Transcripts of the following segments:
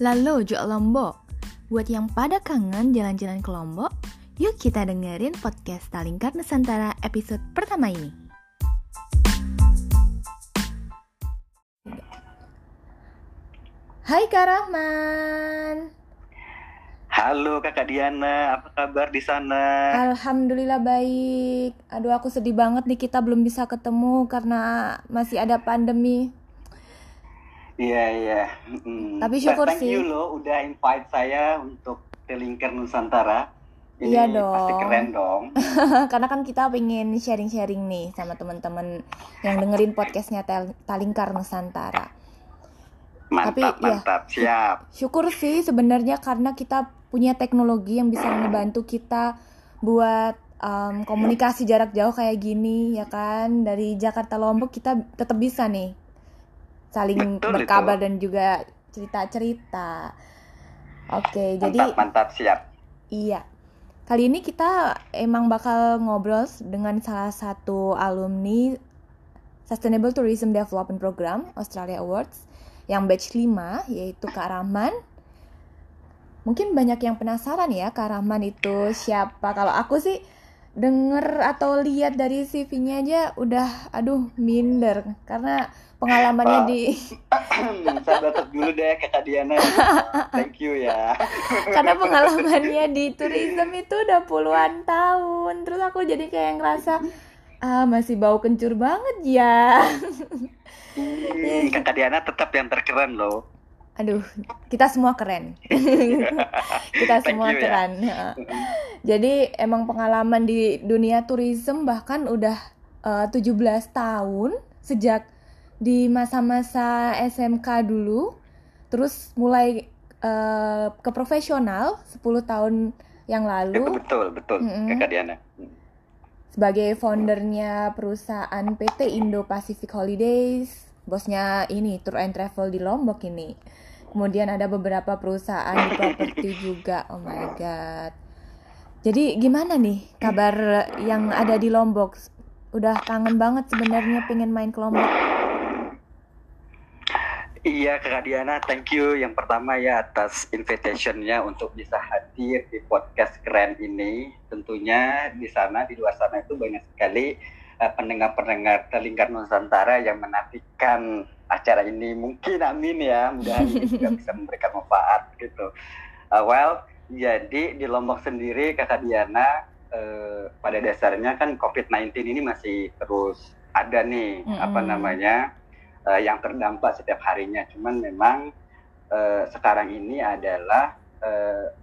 Lalu Jo Lombok. Buat yang pada kangen jalan-jalan ke Lombok, yuk kita dengerin podcast Talingkar Nusantara episode pertama ini. Hai Kak Rahman. Halo Kakak Diana, apa kabar di sana? Alhamdulillah baik. Aduh aku sedih banget nih kita belum bisa ketemu karena masih ada pandemi. Iya iya. Mm. Tapi syukur thank sih. you loh udah invite saya untuk ke Lingkar Nusantara. Ini Iya Pasti dong. keren dong. karena kan kita pengen sharing-sharing nih sama teman-teman yang dengerin podcastnya Tel- Talingkar Nusantara. Tapi, Mantap iya. mantap siap. Syukur sih sebenarnya karena kita punya teknologi yang bisa ngebantu kita buat um, komunikasi jarak jauh kayak gini ya kan dari Jakarta Lombok kita tetap bisa nih saling Betul berkabar itu. dan juga cerita-cerita. Oke, jadi Mantap mantap siap. Iya. Kali ini kita emang bakal ngobrol dengan salah satu alumni Sustainable Tourism Development Program Australia Awards yang batch 5 yaitu Kak Rahman. Mungkin banyak yang penasaran ya Kak Rahman itu siapa. Kalau aku sih denger atau lihat dari CV-nya aja udah aduh minder karena pengalamannya Pak. di Saya batuk dulu deh Kakak Diana. Thank you ya. karena pengalamannya di tourism itu udah puluhan tahun terus aku jadi kayak ngerasa ah masih bau kencur banget ya Hmm, Kakak Diana tetap yang terkeren loh. Aduh kita semua keren kita semua you ya. keren Ya. jadi emang pengalaman di dunia tourism bahkan udah eh, 17 tahun sejak di masa-masa SMK dulu terus mulai eh, ke profesional 10 tahun yang Itu lalu betul betul Mm-mm. Kakak Diana. sebagai foundernya perusahaan PT Indo Pacific Holidays, bosnya ini Tour and Travel di Lombok ini. Kemudian ada beberapa perusahaan di properti juga. Oh my god. Jadi gimana nih kabar yang ada di Lombok? Udah kangen banget sebenarnya pengen main ke Lombok. Iya Kakak Diana, thank you yang pertama ya atas invitationnya untuk bisa hadir di podcast keren ini. Tentunya di sana di luar sana itu banyak sekali pendengar-pendengar Telingkar Nusantara yang menantikan acara ini. Mungkin amin ya, mudah ini juga bisa memberikan manfaat gitu. Eh, well, jadi di Lombok sendiri Kakak Diana eh, pada dasarnya kan COVID-19 ini masih terus ada nih apa Mm-mm. namanya eh, yang terdampak setiap harinya. Cuman memang eh, sekarang ini adalah eh,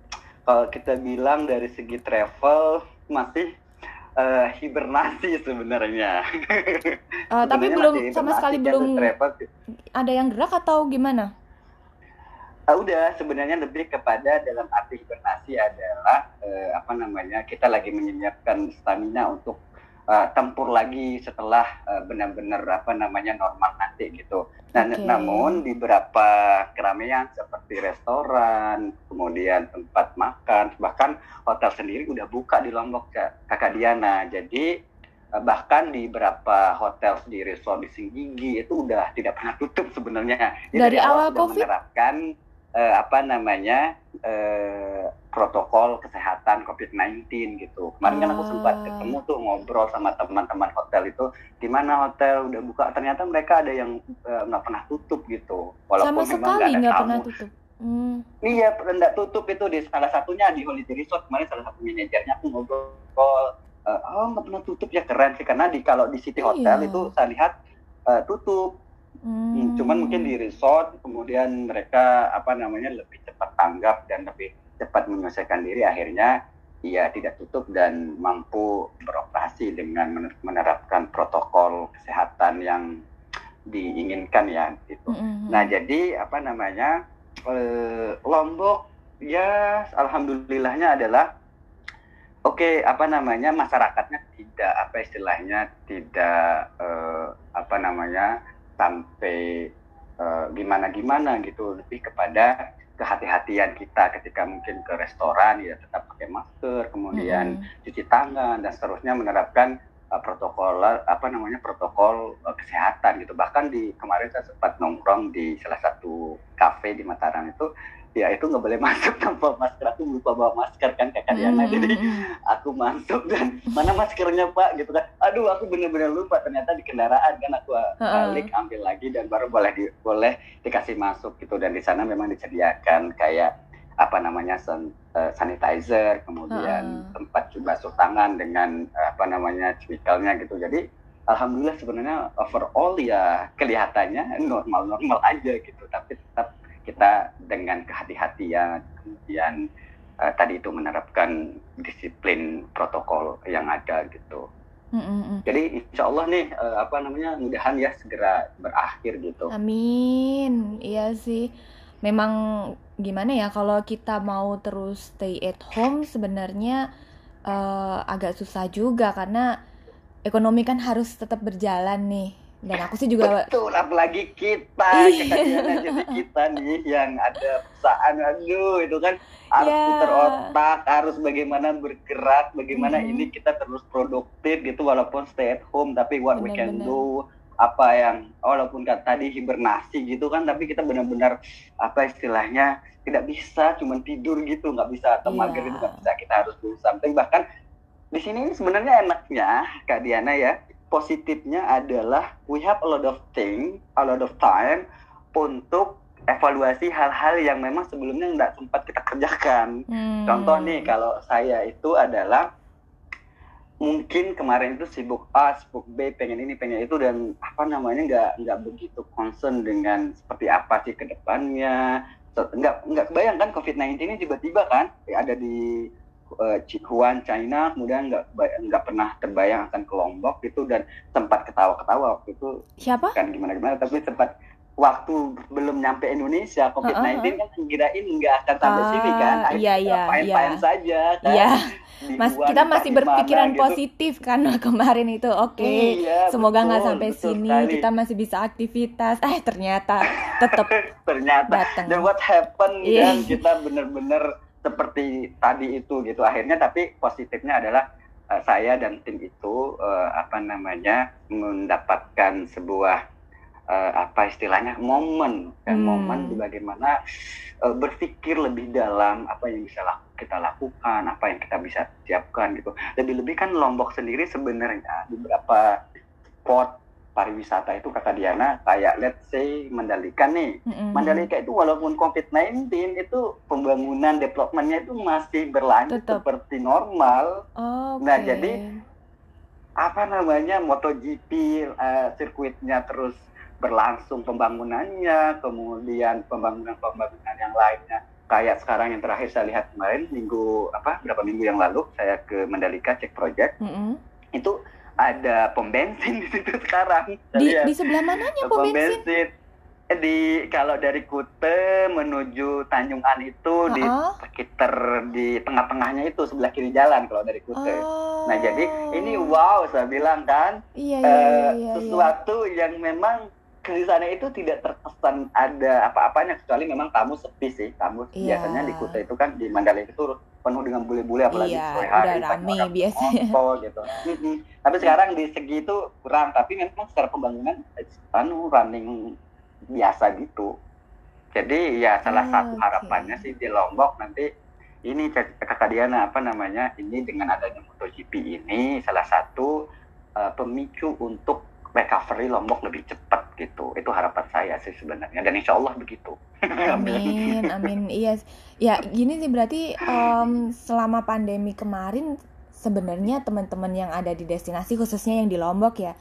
kalau kita bilang dari segi travel masih eh, hibernasi sebenarnya. Eh, tapi belum sama sekali kan, belum ada yang gerak atau gimana? Ah, udah sebenarnya lebih kepada dalam arti hibernasi adalah eh, apa namanya kita lagi menyiapkan stamina untuk eh, tempur lagi setelah eh, benar-benar apa namanya normal nanti gitu. Nah, Oke. namun di beberapa keramaian seperti restoran, kemudian tempat makan, bahkan hotel sendiri udah buka di Lombok Kak- Kakak Diana. Jadi eh, bahkan di beberapa hotel di resort di Singgigi itu udah tidak pernah tutup sebenarnya. Jadi Dari awal sudah COVID? menerapkan eh, apa namanya eh, protokol kesehatan COVID-19 gitu. Kemarin kan aku Ah. sempat ketemu tuh ngobrol sama teman-teman hotel itu di mana hotel udah buka. Ternyata mereka ada yang eh, nggak pernah tutup gitu. Sama Walaupun memang sekali nggak ada tamu. pernah tutup. Hmm. Iya, nggak tutup itu di salah satunya di Holiday Resort kemarin salah satu manajernya aku ngobrol, eh, oh nggak pernah tutup ya keren sih karena di kalau di City Hotel Iya. itu saya lihat eh, tutup, Hmm. Hmm, cuman mungkin di resort kemudian mereka apa namanya lebih cepat tanggap dan lebih cepat menyelesaikan diri akhirnya ya tidak tutup dan mampu beroperasi dengan mener- menerapkan protokol kesehatan yang diinginkan ya gitu. Mm-mm. Nah, jadi apa namanya? eh, Lombok ya alhamdulillahnya adalah oke apa namanya masyarakatnya tidak apa istilahnya tidak eh, apa namanya sampai eh, gimana-gimana gitu lebih kepada kehati-hatian kita ketika mungkin ke restoran ya tetap pakai masker kemudian Mm-mm. cuci tangan dan seterusnya menerapkan uh, protokol apa namanya protokol uh, kesehatan gitu bahkan di kemarin saya sempat nongkrong di salah satu kafe di Mataram itu ya itu nggak boleh masuk tanpa masker. Aku lupa bawa masker kan kakak Diana. Mm, jadi mm, mm. aku masuk dan mana maskernya pak? Gitu kan. Aduh aku bener-bener lupa. Ternyata di kendaraan kan aku balik ambil lagi dan baru boleh di, boleh dikasih masuk gitu. Dan di sana memang disediakan kayak apa namanya san- eh, sanitizer kemudian Heeh. tempat basuh tangan dengan eh, apa namanya chemicalnya gitu. Jadi alhamdulillah sebenarnya overall ya kelihatannya normal-normal aja gitu. Tapi tetap kita dengan kehati-hatian kemudian eh, tadi itu menerapkan disiplin protokol yang ada gitu Mm, mm, mm. jadi insya Allah nih eh, apa namanya mudahan ya segera berakhir gitu Amin, iya sih. Memang gimana ya kalau kita mau terus stay at home sebenarnya eh, agak susah juga karena ekonomi kan harus tetap berjalan nih. Dan aku sih juga Betul, apalagi kita, Iya. kekasihan jadi kita nih yang ada perusahaan, aduh itu kan harus Ya. putar otak, harus bagaimana bergerak, bagaimana Mhm. ini kita terus produktif gitu walaupun stay at home, tapi what we can Benar-benar. do, apa yang walaupun kan tadi hibernasi gitu kan, tapi kita benar-benar apa istilahnya tidak bisa cuman tidur gitu, nggak bisa atau Iya. mager itu nggak bisa, kita harus do something bahkan di sini sebenarnya enaknya Kak Diana ya positifnya adalah we have a lot of thing, a lot of time untuk evaluasi hal-hal yang memang sebelumnya nggak sempat kita kerjakan. Hmm. Contoh nih kalau saya itu adalah mungkin kemarin itu sibuk A, sibuk B, pengen ini, pengen itu dan apa namanya nggak nggak begitu concern dengan seperti apa sih ke depannya. So, nggak nggak kebayang kan COVID-19 ini tiba-tiba kan ada di eh, Wuhan, China, kemudian nggak nggak pernah terbayang akan ke Lombok gitu dan sempat ketawa-ketawa waktu itu Siapa? bukan gimana-gimana tapi sempat waktu belum nyampe Indonesia COVID-19 kan kirain nggak akan sampai Ah, sini kan iya, iya, iya. saja kan Iya, Mas, kita masih di mana berpikiran gitu. positif kan kemarin itu. Oke, Iya, semoga nggak sampai betul sini. sekali. Kita masih bisa aktivitas. Eh, ternyata tetap ternyata datang. dan what happened Iya. dan kita bener-bener seperti tadi itu gitu akhirnya tapi positifnya adalah eh, saya dan tim itu eh, apa namanya mendapatkan sebuah eh, apa istilahnya momen dan Hmm. momen di bagaimana eh, berpikir lebih dalam apa yang bisa laku- kita lakukan apa yang kita bisa siapkan gitu lebih-lebih kan Lombok sendiri sebenarnya beberapa spot pariwisata itu kakak Diana kayak let's say Mandalika nih Mm-mm. Mandalika itu walaupun COVID-19 itu pembangunan developmentnya itu masih berlanjut Tetap. seperti normal. Oke. Nah, jadi Apa namanya MotoGP eh, sirkuitnya terus berlangsung pembangunannya, kemudian pembangunan-pembangunan yang lainnya. Kayak sekarang yang terakhir saya lihat kemarin minggu apa berapa minggu yang lalu saya ke Mandalika cek project Mm-mm. itu ada pom bensin di situ sekarang. Di lihat di sebelah mananya pom pom bensin? bensin. Eh, Di kalau dari Kute menuju Tanjung An itu di Ha-ha. sekitar di tengah-tengahnya itu sebelah kiri jalan kalau dari Kute. Oh. Nah jadi ini wow saya bilang kan Iya iya eh, iya. iya, iya. sesuatu yang memang di sana itu tidak terkesan ada apa-apanya kecuali memang tamu sepi sih tamu Iya. biasanya di Kuta itu kan di Mandalika itu penuh dengan bule-bule apalagi Iya, sore udah hari banyak rame biasanya. gitu. Tapi sekarang di segi itu kurang tapi memang secara pembangunan anu running biasa gitu. Jadi ya salah Ah, satu harapannya sih di Lombok nanti ini kakak Diana apa namanya ini dengan adanya MotoGP ini salah satu uh, pemicu untuk recovery Lombok lebih cepat gitu. Itu harapan saya sih sebenarnya dan insya Allah begitu. Amin, amin. Iya, ya gini sih berarti em, selama pandemi kemarin sebenarnya teman-teman yang ada di destinasi khususnya yang di Lombok ya,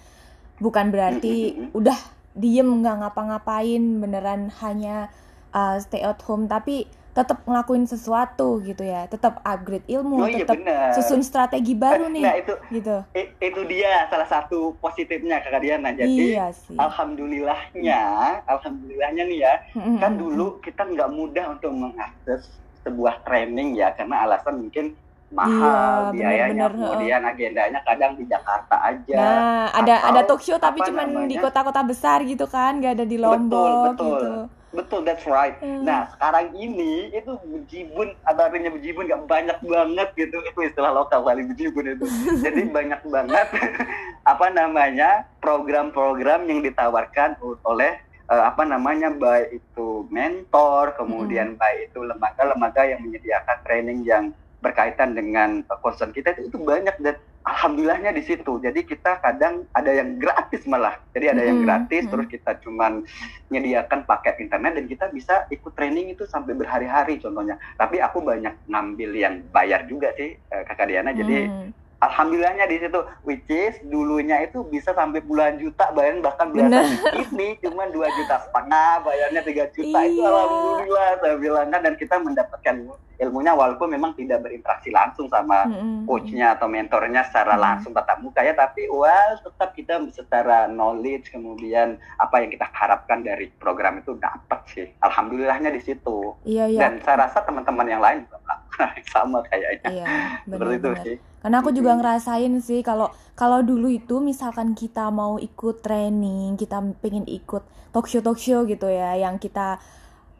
bukan berarti udah diem nggak ngapa-ngapain beneran hanya uh, stay at home tapi tetap ngelakuin sesuatu gitu ya, tetap upgrade ilmu, Oh iya tetap benar. susun strategi baru Nah nih itu gitu. itu dia salah satu positifnya kakak Diana. Jadi Iya sih. alhamdulillahnya, alhamdulillahnya nih ya Mm-mm. kan dulu kita nggak mudah untuk mengakses sebuah training ya karena alasan mungkin mahal Iya, biayanya bener-bener, kemudian agendanya kadang di Jakarta aja Nah, ada ada talk show tapi apa cuman di kota-kota besar gitu kan, nggak ada di Betul, Lombok betul. gitu. Betul that's right. Hmm. nah sekarang ini itu bejibun artinya bejibun nggak banyak banget gitu. Itu istilah lokal kali bejibun itu. Jadi banyak banget apa namanya program-program yang ditawarkan oleh eh, apa namanya baik itu mentor kemudian baik itu lembaga-lembaga yang menyediakan training yang berkaitan dengan concern kita itu, itu banyak dan alhamdulillahnya di situ jadi kita kadang ada yang gratis malah jadi ada yang Mm-mm. gratis Mm-mm. terus kita cuman menyediakan paket internet dan kita bisa ikut training itu sampai berhari-hari contohnya tapi aku banyak ngambil yang bayar juga sih eh, kakak Diana jadi Hmm. Alhamdulillahnya di situ. Which is dulunya itu bisa sampai puluhan juta bayar bahkan biasa ini cuma dua juta setengah bayarnya tiga juta. Itu Iya. alhamdulillah saya bilang kan dan kita mendapatkan ilmunya walaupun memang tidak berinteraksi langsung sama coachnya atau mentornya secara langsung tatap muka ya tapi well tetap kita secara knowledge kemudian apa yang kita harapkan dari program itu dapat sih. Alhamdulillahnya di situ. Iya iya. dan saya rasa teman-teman yang lain juga sama kayaknya Iya, seperti itu benar-benar. sih Karena aku juga ngerasain sih kalau kalau dulu itu misalkan kita mau ikut training, kita pengen ikut talk show talk show gitu ya, yang kita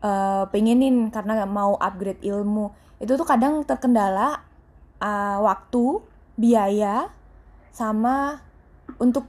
eh, pengenin karena mau upgrade ilmu, itu tuh kadang terkendala eh, waktu, biaya, sama untuk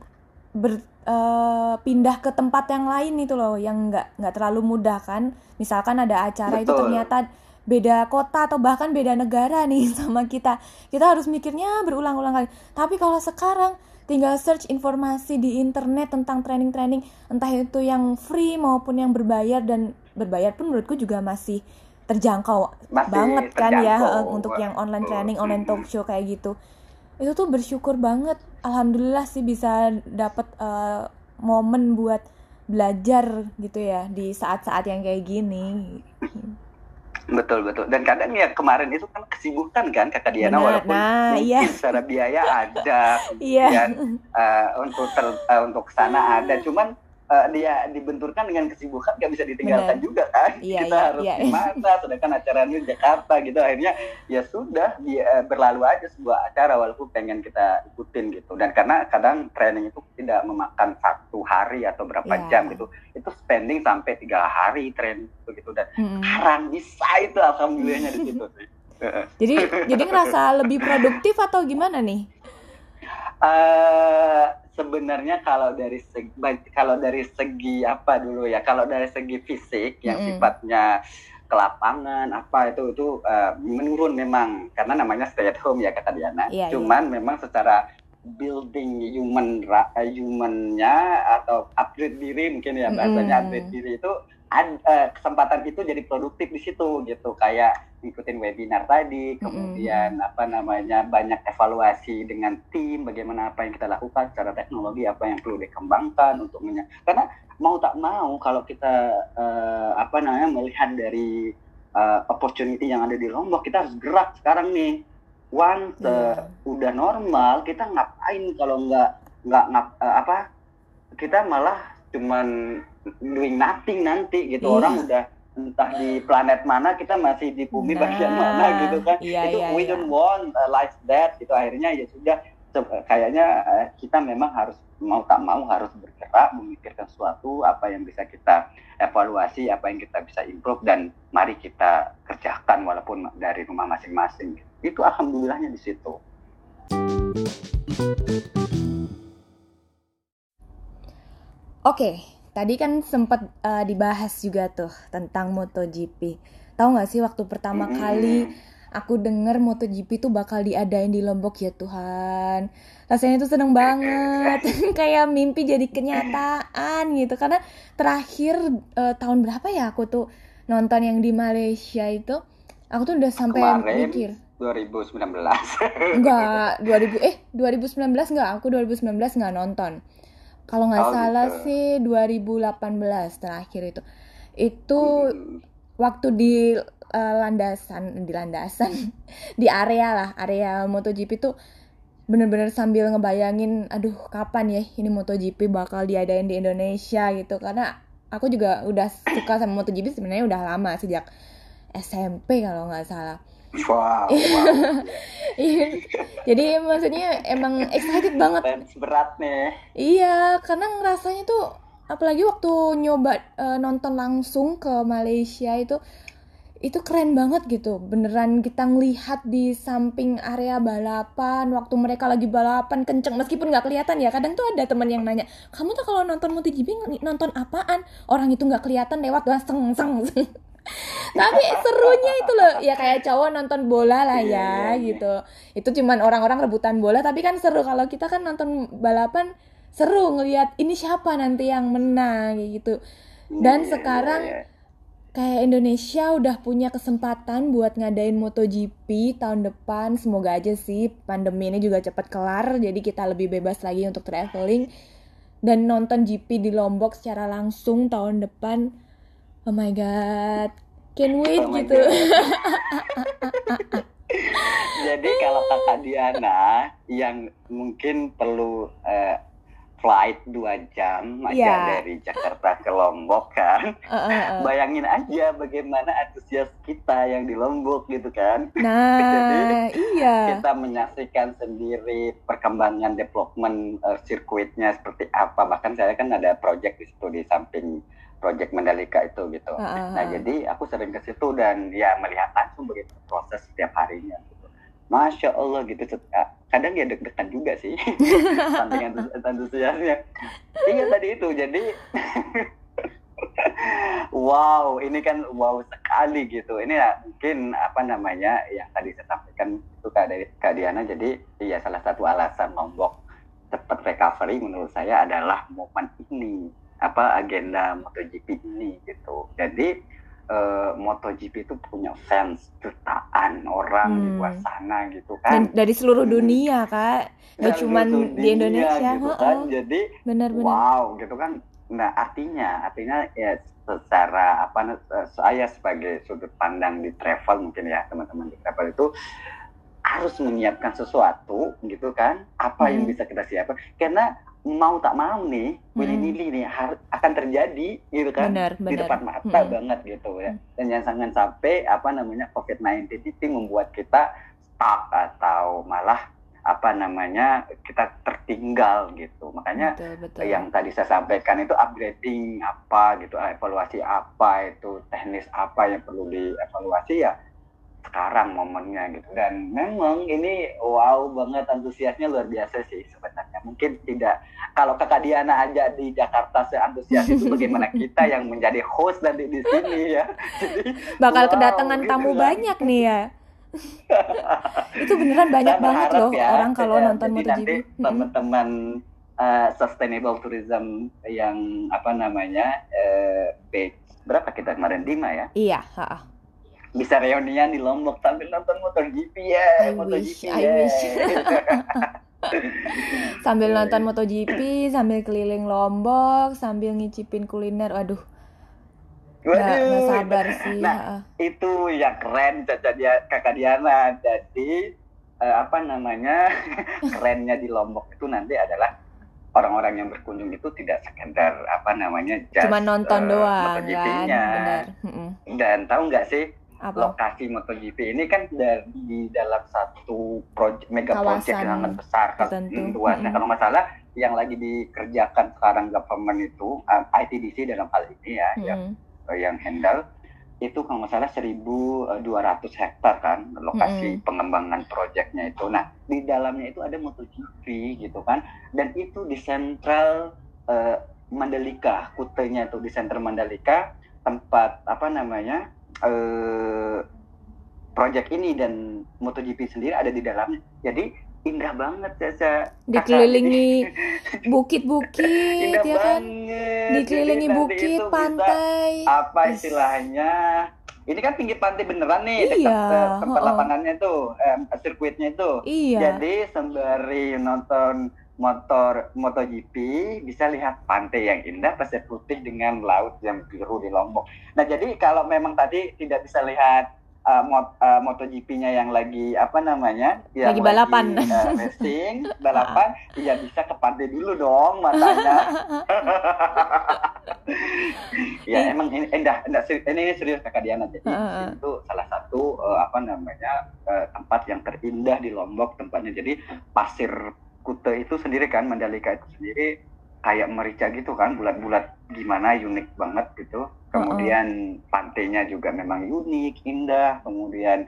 ber eh, pindah ke tempat yang lain itu loh, yang nggak nggak terlalu mudah kan. Misalkan ada acara itu Betul. ternyata beda kota atau bahkan beda negara nih sama kita kita harus mikirnya berulang-ulang kali. Tapi kalau sekarang tinggal search informasi di internet tentang training-training, entah itu yang free maupun yang berbayar dan berbayar pun menurutku juga masih terjangkau Masih banget kan ya terjangkau. eh, untuk yang online training, online talk show kayak gitu. Itu tuh bersyukur banget. Alhamdulillah sih bisa dapat eh, momen buat belajar gitu ya di saat-saat yang kayak gini. Betul betul. Dan kadang ya kemarin itu kan kesibukan kan kakak Diana Benar. walaupun Nah, mungkin iya. secara biaya ada, Iya. kemudian eh, untuk ter, eh, untuk sana ada, cuman eh, dia dibenturkan dengan kesibukan nggak bisa ditinggalkan Benar. juga kan. Iya, Kita iya, harus iya. gimana? Sedangkan acaranya Jakarta gitu akhirnya ya sudah dia eh, berlalu aja sebuah acara walaupun pengen kita ikutin gitu. Dan karena kadang training itu tidak memakan satu hari atau berapa Iya. jam gitu, itu spending sampai tiga hari training itu gitu dan Mm-mm. sekarang bisa itu alhamdulillahnya di situ. Jadi jadi ngerasa lebih produktif atau gimana nih? Eh, sebenarnya kalau dari segi kalau dari segi apa dulu ya kalau dari segi fisik yang Mm-mm. sifatnya ke lapangan apa itu itu eh, menurun memang karena namanya stay at home ya kata Diana. Iya, Cuman memang secara building human eh, humannya atau upgrade diri mungkin ya bahasanya Mm-mm. upgrade diri itu ad- eh, kesempatan itu jadi produktif di situ gitu. Kayak ngikutin webinar tadi kemudian apa namanya banyak evaluasi dengan tim bagaimana apa yang kita lakukan secara teknologi apa yang perlu dikembangkan untuk menya- karena mau tak mau kalau kita eh, apa namanya melihat dari eh, opportunity yang ada di Lombok kita harus gerak sekarang nih. Once eh, Iya. udah normal kita ngapain kalau nggak nggak ngap eh, apa kita malah cuman doing nothing nanti gitu. Iya. orang udah entah di planet mana kita masih di bumi Nah, bagian mana gitu kan. iya, itu iya, we iya. don't want uh, like that gitu. Akhirnya ya sudah kayaknya eh, kita memang harus mau tak mau harus bergerak memikirkan sesuatu apa yang bisa kita evaluasi apa yang kita bisa improve dan mari kita kerjakan walaupun dari rumah masing-masing. Itu alhamdulillahnya di situ. Oke, tadi kan sempat eh, dibahas juga tuh tentang MotoGP. Tahu nggak sih waktu pertama Mm-mm. kali aku denger MotoGP tuh bakal diadain di Lombok ya Tuhan. Rasanya tuh seneng banget, kayak mimpi jadi kenyataan gitu. Karena terakhir eh, tahun berapa ya aku tuh nonton yang di Malaysia itu, aku tuh udah sampai Kemarin. mikir. 2019 Enggak, 2000 eh 2019 enggak, aku 2019 enggak nonton. Kalau nggak Oh, salah gitu. sih 2018 terakhir itu. Itu waktu di eh, landasan di landasan di area lah, area MotoGP tuh bener-bener sambil ngebayangin aduh kapan ya ini MotoGP bakal diadain di Indonesia gitu karena aku juga udah suka sama MotoGP sebenarnya udah lama sejak SMP kalau nggak salah. Wow, wow. Iya. Jadi maksudnya emang excited banget. berat nih Iya, karena ngerasanya tuh apalagi waktu nyoba uh, nonton langsung ke Malaysia itu itu keren banget gitu beneran kita ngelihat di samping area balapan waktu mereka lagi balapan kenceng meskipun nggak kelihatan ya kadang tuh ada teman yang nanya kamu tuh kalau nonton MotoGP nonton apaan orang itu nggak kelihatan lewat doang seng seng, seng. Tapi serunya itu loh ya kayak cowok nonton bola lah ya iya, iya, iya. gitu itu cuman orang-orang rebutan bola tapi kan seru kalau kita kan nonton balapan seru ngelihat ini siapa nanti yang menang gitu dan sekarang kayak Indonesia udah punya kesempatan buat ngadain MotoGP tahun depan. Semoga aja sih pandemi ini juga cepat kelar, jadi kita lebih bebas lagi untuk traveling dan nonton GP di Lombok secara langsung tahun depan. Oh my god, can wait oh gitu. jadi kalau kakak Diana yang mungkin perlu uh, flight dua jam aja yeah. dari Jakarta ke Lombok kan. Uh, uh, uh. Bayangin aja bagaimana antusias kita yang di Lombok gitu kan. Nah, Jadi, iya. Kita menyaksikan sendiri perkembangan development uh, sirkuitnya seperti apa. Bahkan saya kan ada project di situ di samping project Mandalika itu gitu. Uh, uh, uh. Nah, jadi aku sering ke situ dan ya melihat langsung bagaimana proses setiap harinya. Masya Allah gitu. Kadang ya deg-degan juga sih. Samping antusiasnya. Iya tadi itu. Jadi wow ini kan wow sekali gitu. Ini ya mungkin apa namanya yang tadi saya sampaikan itu kak dari kak Diana. Jadi iya salah satu alasan Lombok cepat recovery menurut saya adalah momen ini apa agenda MotoGP ini gitu jadi uh, MotoGP itu punya fans jutaan orang hmm. di luar sana gitu kan. Dan dari seluruh hmm. dunia kak, nggak cuma di Indonesia. Gitu kan. Jadi benar, benar. wow gitu kan. Nah artinya artinya ya secara apa saya sebagai sudut pandang di travel mungkin ya teman-teman di travel itu harus menyiapkan sesuatu gitu kan apa hmm. yang bisa kita siapkan karena mau tak mau nih hmm. willy-nilly nih harus akan terjadi gitu kan benar, benar. di depan mata hmm. banget gitu ya hmm. dan jangan jangan sampai apa namanya covid-19 itu membuat kita stuck atau malah apa namanya kita tertinggal gitu makanya betul, betul. yang tadi saya sampaikan itu upgrading apa gitu evaluasi apa itu teknis apa yang perlu dievaluasi ya sekarang momennya gitu. Dan memang ini wow banget antusiasnya luar biasa sih sebenarnya. Mungkin tidak kalau kakak Diana aja di Jakarta seantusias itu bagaimana kita yang menjadi host dan di, di sini ya. Jadi bakal wow, kedatangan gitu tamu kan. banyak nih ya. Itu beneran banyak banget loh ya, orang kalau ya, nonton MotoGP. teman-teman uh, sustainable tourism yang apa namanya uh, berapa kita kemarin? Lima ya? Iya ha bisa reunian di Lombok sambil nonton motor GP ya, I wish, I ya. wish. sambil nonton MotoGP, sambil keliling Lombok, sambil ngicipin kuliner, waduh. Waduh, gak, sabar sih. Nah, itu yang keren caca dia kakak Diana. Jadi uh, apa namanya kerennya di Lombok itu nanti adalah orang-orang yang berkunjung itu tidak sekedar apa namanya just, cuma nonton uh, doang kan benar. dan tahu nggak sih apa? lokasi MotoGP ini kan dari dalam satu project mega project yang sangat besar kan luasnya. Hmm. Kalau masalah yang lagi dikerjakan sekarang government itu um, ITDC dalam hal ini ya hmm. yang yang handle itu kalau nggak salah 1.200 hektar kan lokasi -hmm. pengembangan proyeknya itu. Nah di dalamnya itu ada MotoGP gitu kan, dan itu di sentral uh, Mandalika, kutenya itu di sentral Mandalika tempat apa namanya uh, project ini dan MotoGP sendiri ada di dalamnya. Jadi indah banget Caca. Dikelilingi bukit-bukit ya kan. Dikelilingi bukit, pantai. Apa istilahnya? Ini kan pinggir pantai beneran nih, iya, dekat uh, tempat oh, lapangannya tuh, eh, sirkuitnya itu. Iya. Jadi sembari nonton motor MotoGP bisa lihat pantai yang indah pasir putih dengan laut yang biru di Lombok. Nah jadi kalau memang tadi tidak bisa lihat uh, mot, uh, MotoGP-nya yang lagi apa namanya, yang lagi balapan, lagi, uh, racing, balapan, ya bisa ke pantai dulu dong matanya. ya emang ini indah, indah ini, serius kakak Diana. Jadi uh, itu salah satu uh, apa namanya uh, tempat yang terindah di Lombok tempatnya. Jadi pasir Kute itu sendiri kan Mandalika itu sendiri kayak merica gitu kan bulat-bulat gimana unik banget gitu. Kemudian pantainya juga memang unik indah. Kemudian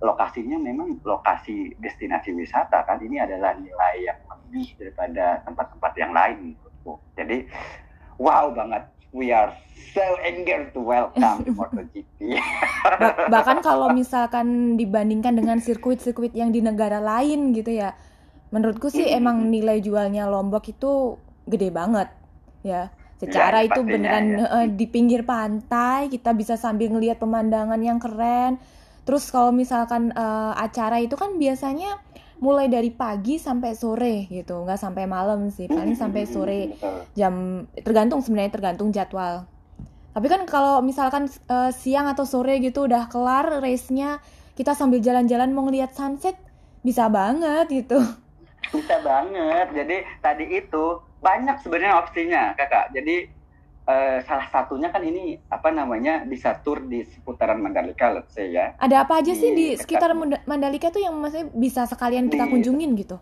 lokasinya memang lokasi destinasi wisata kan ini adalah nilai yang lebih daripada tempat-tempat yang lain jadi wow banget we are so eager to welcome the MotoGP bahkan kalau misalkan dibandingkan dengan sirkuit-sirkuit yang di negara lain gitu ya menurutku sih emang nilai jualnya Lombok itu gede banget ya. Secara ya, itu beneran ya. uh, di pinggir pantai kita bisa sambil ngelihat pemandangan yang keren. Terus kalau misalkan uh, acara itu kan biasanya mulai dari pagi sampai sore gitu. Nggak sampai malam sih paling sampai sore jam tergantung sebenarnya tergantung jadwal. Tapi kan kalau misalkan uh, siang atau sore gitu udah kelar race-nya kita sambil jalan-jalan mau ngeliat sunset bisa banget gitu bisa banget. Jadi tadi itu banyak sebenarnya opsinya kakak. Jadi uh, salah satunya kan ini apa namanya bisa tur di seputaran Mandalika let's say ya. Ada apa aja di sih di sekitar Mandalika tuh yang maksudnya bisa sekalian kita di, kunjungin gitu?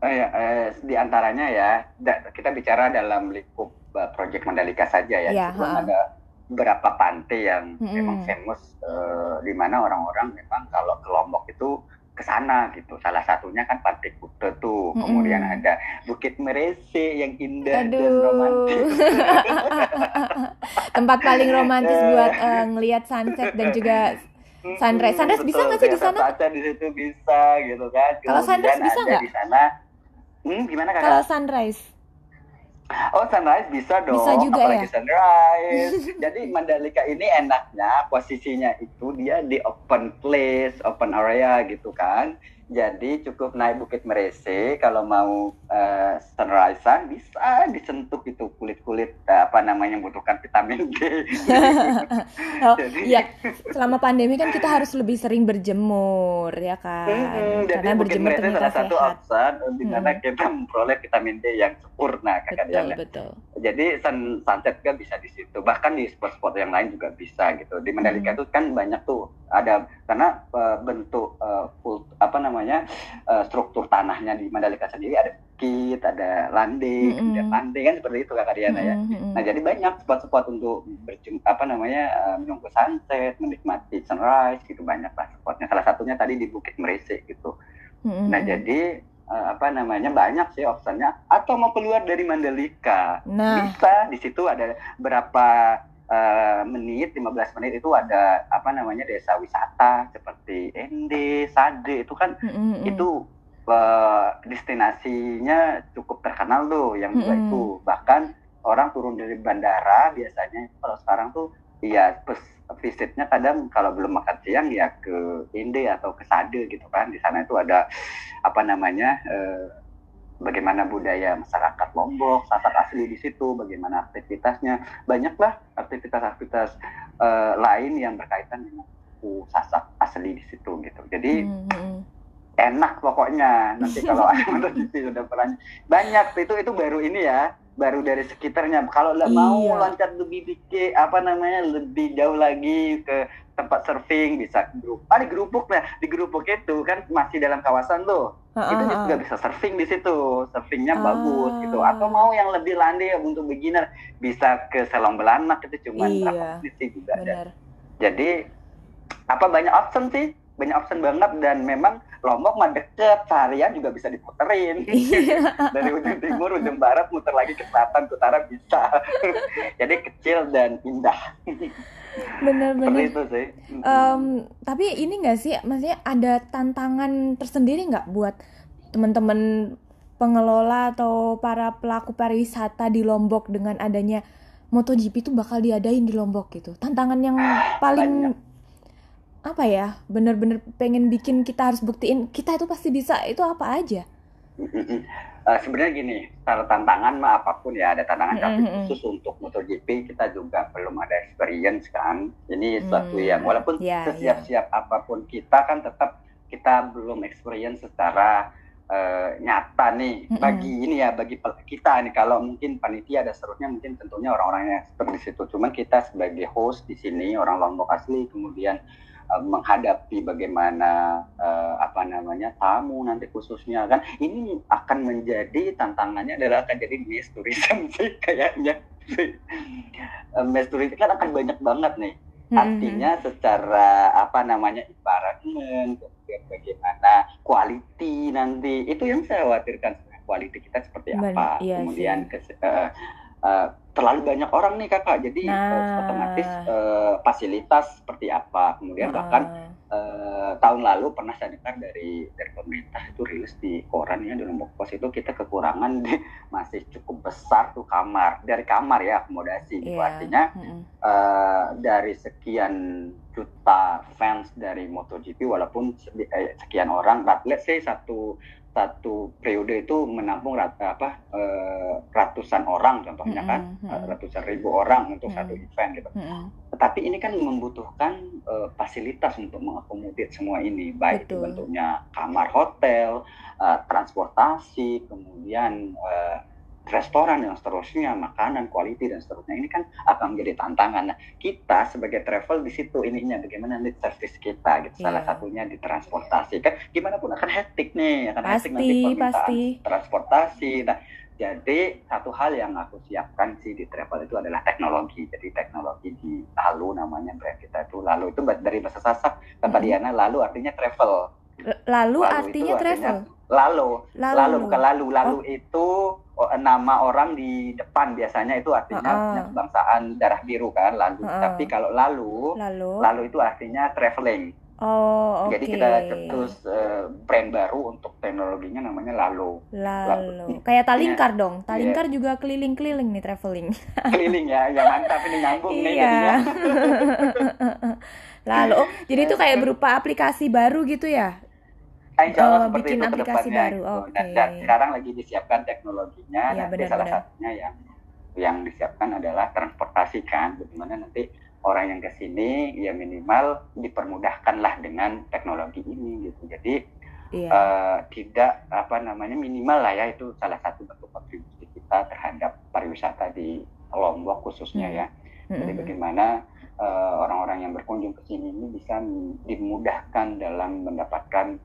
Ya, uh, di antaranya ya da, kita bicara dalam lingkup uh, project Mandalika saja ya, ya ada beberapa pantai yang mm -hmm. memang famous uh, di mana orang-orang memang kalau ke Lombok itu ke sana gitu. Salah satunya kan Pantai Kuta tuh. Mm-hmm. Kemudian ada Bukit Merese yang indah Aduh. dan romantis. Tempat paling romantis buat uh, ngelihat sunset dan juga sunrise. Sunrise bisa nggak sih di sana? Baca di situ bisa gitu kan. Kalau sunrise bisa nggak? Di sana. Hmm, gimana kan? Kalau sunrise Oh sunrise bisa dong, bisa juga apalagi ya? sunrise. Jadi Mandalika ini enaknya posisinya itu dia di open place, open area gitu kan. Jadi cukup naik Bukit Merese kalau mau uh, sunrisean bisa disentuh itu kulit-kulit uh, apa namanya membutuhkan vitamin D. oh, Jadi, iya, selama pandemi kan kita harus lebih sering berjemur ya kan. Hmm, Karena jadi berjemur Bukit Merese salah satu opsi di mana hmm. kita memperoleh vitamin D yang sempurna kakak Betul, betul. Jadi sun, sunset kan bisa di situ. Bahkan di spot-spot yang lain juga bisa gitu. Di Mandalika itu hmm. kan banyak tuh ada karena uh, bentuk uh, full, apa namanya uh, struktur tanahnya di Mandalika sendiri ada bukit, ada landing, mm -hmm. landing kan seperti itu Kak Diana ya. Mm -hmm. Nah jadi banyak spot-spot untuk berjum apa namanya uh, menunggu sunset, menikmati sunrise gitu banyak lah spotnya. Salah satunya tadi di Bukit Merese gitu. Mm -hmm. Nah jadi uh, apa namanya banyak sih opsinya atau mau keluar dari Mandalika nah. bisa di situ ada berapa uh, menit 15 menit itu ada apa namanya desa wisata seperti Ende, Sade itu kan mm -hmm. itu uh, destinasinya cukup terkenal tuh yang mm -hmm. itu bahkan orang turun dari bandara biasanya kalau sekarang tuh iya visitnya kadang kalau belum makan siang ya ke Ende atau ke Sade gitu kan di sana itu ada apa namanya uh, bagaimana budaya masyarakat Lombok, sasak asli di situ, bagaimana aktivitasnya, banyaklah aktivitas-aktivitas uh, lain yang berkaitan dengan suku sasak asli di situ gitu. Jadi mm-hmm. enak pokoknya nanti kalau ada sudah pernah banyak itu itu baru ini ya, baru dari sekitarnya. Kalau iya. mau loncat lebih dikit apa namanya lebih jauh lagi ke tempat surfing bisa grup. Ah di grupuk lah, di grupuk itu kan masih dalam kawasan tuh Uh, itu juga bisa surfing di situ, surfingnya uh, bagus gitu. Atau mau yang lebih landai untuk beginner bisa ke Selong Belanak itu cuma iya, berapa menit sih juga ada. Jadi apa banyak option sih, banyak option banget dan memang Lombok mah deket, seharian juga bisa diputerin. Iya. Dari ujung timur, ujung barat, muter lagi ke selatan, ke utara bisa. Jadi kecil dan indah. Bener-bener. itu sih. Um, tapi ini nggak sih, maksudnya ada tantangan tersendiri nggak buat teman-teman pengelola atau para pelaku pariwisata di Lombok dengan adanya MotoGP itu bakal diadain di Lombok gitu. Tantangan yang paling Banyak. Apa ya? Bener-bener pengen bikin kita harus buktiin kita itu pasti bisa. Itu apa aja? uh, sebenarnya gini, kalau tantangan mah apa pun ya ada tantangan mm -hmm. tapi khusus untuk MotoGP kita juga belum ada experience kan. Ini sesuatu mm, yang walaupun yeah, sesiap-siap yeah. apa pun kita kan tetap kita belum experience secara uh, nyata nih mm -hmm. bagi ini ya bagi kita nih kalau mungkin panitia ada seterusnya mungkin tentunya orang-orangnya seperti situ. Cuman kita sebagai host di sini orang Lombok asli kemudian uh, menghadapi bagaimana uh, apa namanya tamu nanti khususnya kan? Ini akan menjadi tantangannya adalah akan jadi mass tourism sih kayaknya. Uh, mass tourism kan akan banyak banget nih. Artinya secara apa namanya environment kemudian bagaimana quality nanti. Itu yang saya khawatirkan quality kita seperti apa. iya kemudian ke, uh, uh, terlalu banyak orang nih kakak jadi nah. uh, otomatis uh, fasilitas seperti apa kemudian uh. bahkan uh, tahun lalu pernah saya dengar dari dari pemerintah itu rilis di koran ya di Lombok Pos itu kita kekurangan di, masih cukup besar tuh kamar dari kamar ya akomodasi yeah. artinya mm uh, dari sekian juta fans dari MotoGP walaupun sekian orang let's say satu satu periode itu menampung rata apa uh, ratusan orang contohnya mm -hmm. kan uh, ratusan ribu orang untuk mm -hmm. satu event gitu. Mm -hmm. Tetapi ini kan membutuhkan uh, fasilitas untuk mengakomodir semua ini baik Betul. bentuknya kamar hotel, uh, transportasi, kemudian uh, restoran dan seterusnya, makanan, quality dan seterusnya ini kan akan menjadi tantangan. Nah, kita sebagai travel di situ ininya bagaimana nanti service kita gitu. Yeah. Salah satunya di transportasi kan gimana pun akan hektik nih, akan pasti, hektik nanti permintaan pasti. transportasi. Nah, jadi satu hal yang aku siapkan sih di travel itu adalah teknologi. Jadi teknologi di lalu namanya brand kita itu lalu itu dari bahasa Sasak kata mm -hmm. Diana lalu artinya travel. Lalu, lalu artinya travel. Artinya, lalu, lalu, lalu bukan lalu, lalu oh. itu Oh, nama orang di depan biasanya itu artinya uh -uh. kebangsaan darah biru kan lalu. Uh -uh. Tapi kalau lalu, lalu, lalu itu artinya traveling. Oh. Okay. Jadi kita cetus uh, brand baru untuk teknologinya namanya Lalu. Lalu. lalu. Kayak Talingkar yeah. dong. Talingkar yeah. juga keliling-keliling nih traveling. Keliling ya, ya mantap ini nyambung nih iya. lalu, oh, jadi itu kayak berupa aplikasi baru gitu ya? Insya Allah oh, seperti bikin itu aplikasi baru. Gitu. Okay. Dan, dan sekarang lagi disiapkan teknologinya. Ya, nanti benar, salah benar. satunya yang yang disiapkan adalah transportasi kan, bagaimana nanti orang yang ke sini ya minimal dipermudahkan lah dengan teknologi ini gitu. Jadi iya. uh, tidak apa namanya minimal lah ya itu salah satu bentuk kontribusi kita terhadap pariwisata di Lombok khususnya hmm. ya. Jadi hmm. bagaimana uh, orang-orang yang berkunjung ke sini ini bisa dimudahkan dalam mendapatkan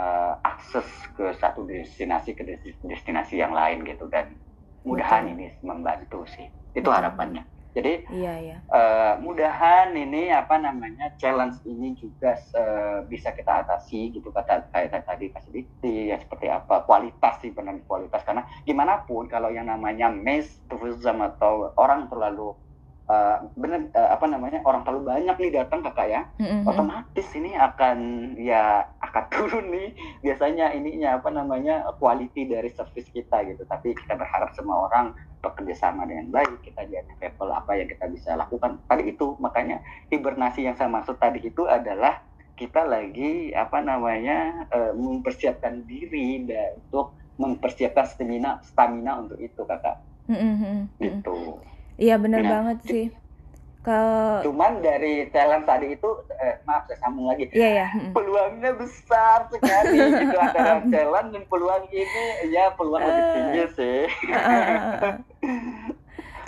uh, akses ke satu destinasi ke destinasi yang lain gitu dan mudahan Betul. ini membantu sih itu Betul. harapannya jadi iya, iya. Uh, mudahan ini apa namanya challenge ini juga uh, bisa kita atasi gitu kata kayak tadi facility ya seperti apa kualitas sih benar kualitas karena gimana pun kalau yang namanya mass tourism atau orang terlalu uh, benar uh, apa namanya orang terlalu banyak nih datang kakak ya. Mm-hmm. otomatis ini akan ya akan turun nih biasanya ininya apa namanya quality dari service kita gitu. Tapi kita berharap semua orang bekerja sama dengan baik kita jadi level apa yang kita bisa lakukan. Tadi itu makanya hibernasi yang saya maksud tadi itu adalah kita lagi apa namanya uh, mempersiapkan diri dan untuk mempersiapkan stamina stamina untuk itu kakak. Mm-hmm. itu Iya benar nah, banget sih. Ke cuman dari talent tadi itu eh, maaf saya sambung lagi. Iya ya. Peluangnya besar sekali gitu antara talent dan peluang ini ya peluang lebih eh. tinggi sih.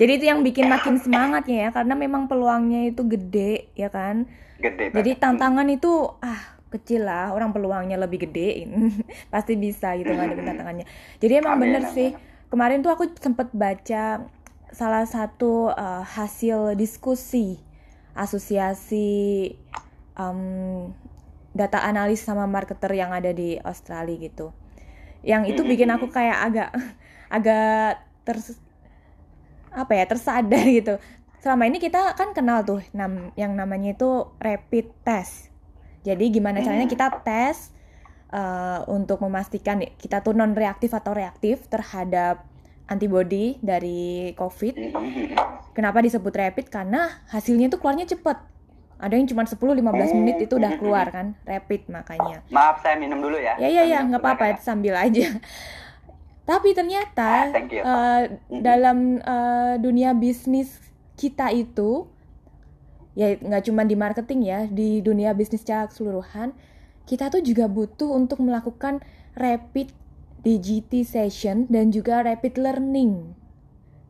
Jadi itu yang bikin makin semangatnya ya karena memang peluangnya itu gede ya kan. Gede. Jadi tantangan itu ah kecil lah orang peluangnya lebih gede pasti bisa gitu ngadepin tantangannya. Jadi emang amin, bener amin. sih kemarin tuh aku sempet baca salah satu uh, hasil diskusi asosiasi um, data analis sama marketer yang ada di Australia gitu. Yang itu bikin aku kayak agak agak ter apa ya tersadar gitu. Selama ini kita kan kenal tuh nam, yang namanya itu rapid test. Jadi gimana caranya kita tes uh, untuk memastikan kita tuh non reaktif atau reaktif terhadap antibody dari COVID. Kenapa disebut rapid? Karena hasilnya itu keluarnya cepet. Ada yang cuma 10-15 menit itu udah keluar kan, rapid makanya. Maaf saya minum dulu ya. Ya ya ya, nggak apa-apa sambil aja. Tapi ternyata uh, dalam uh, dunia bisnis kita itu ya nggak cuma di marketing ya, di dunia bisnis secara keseluruhan kita tuh juga butuh untuk melakukan rapid DGT session dan juga rapid learning.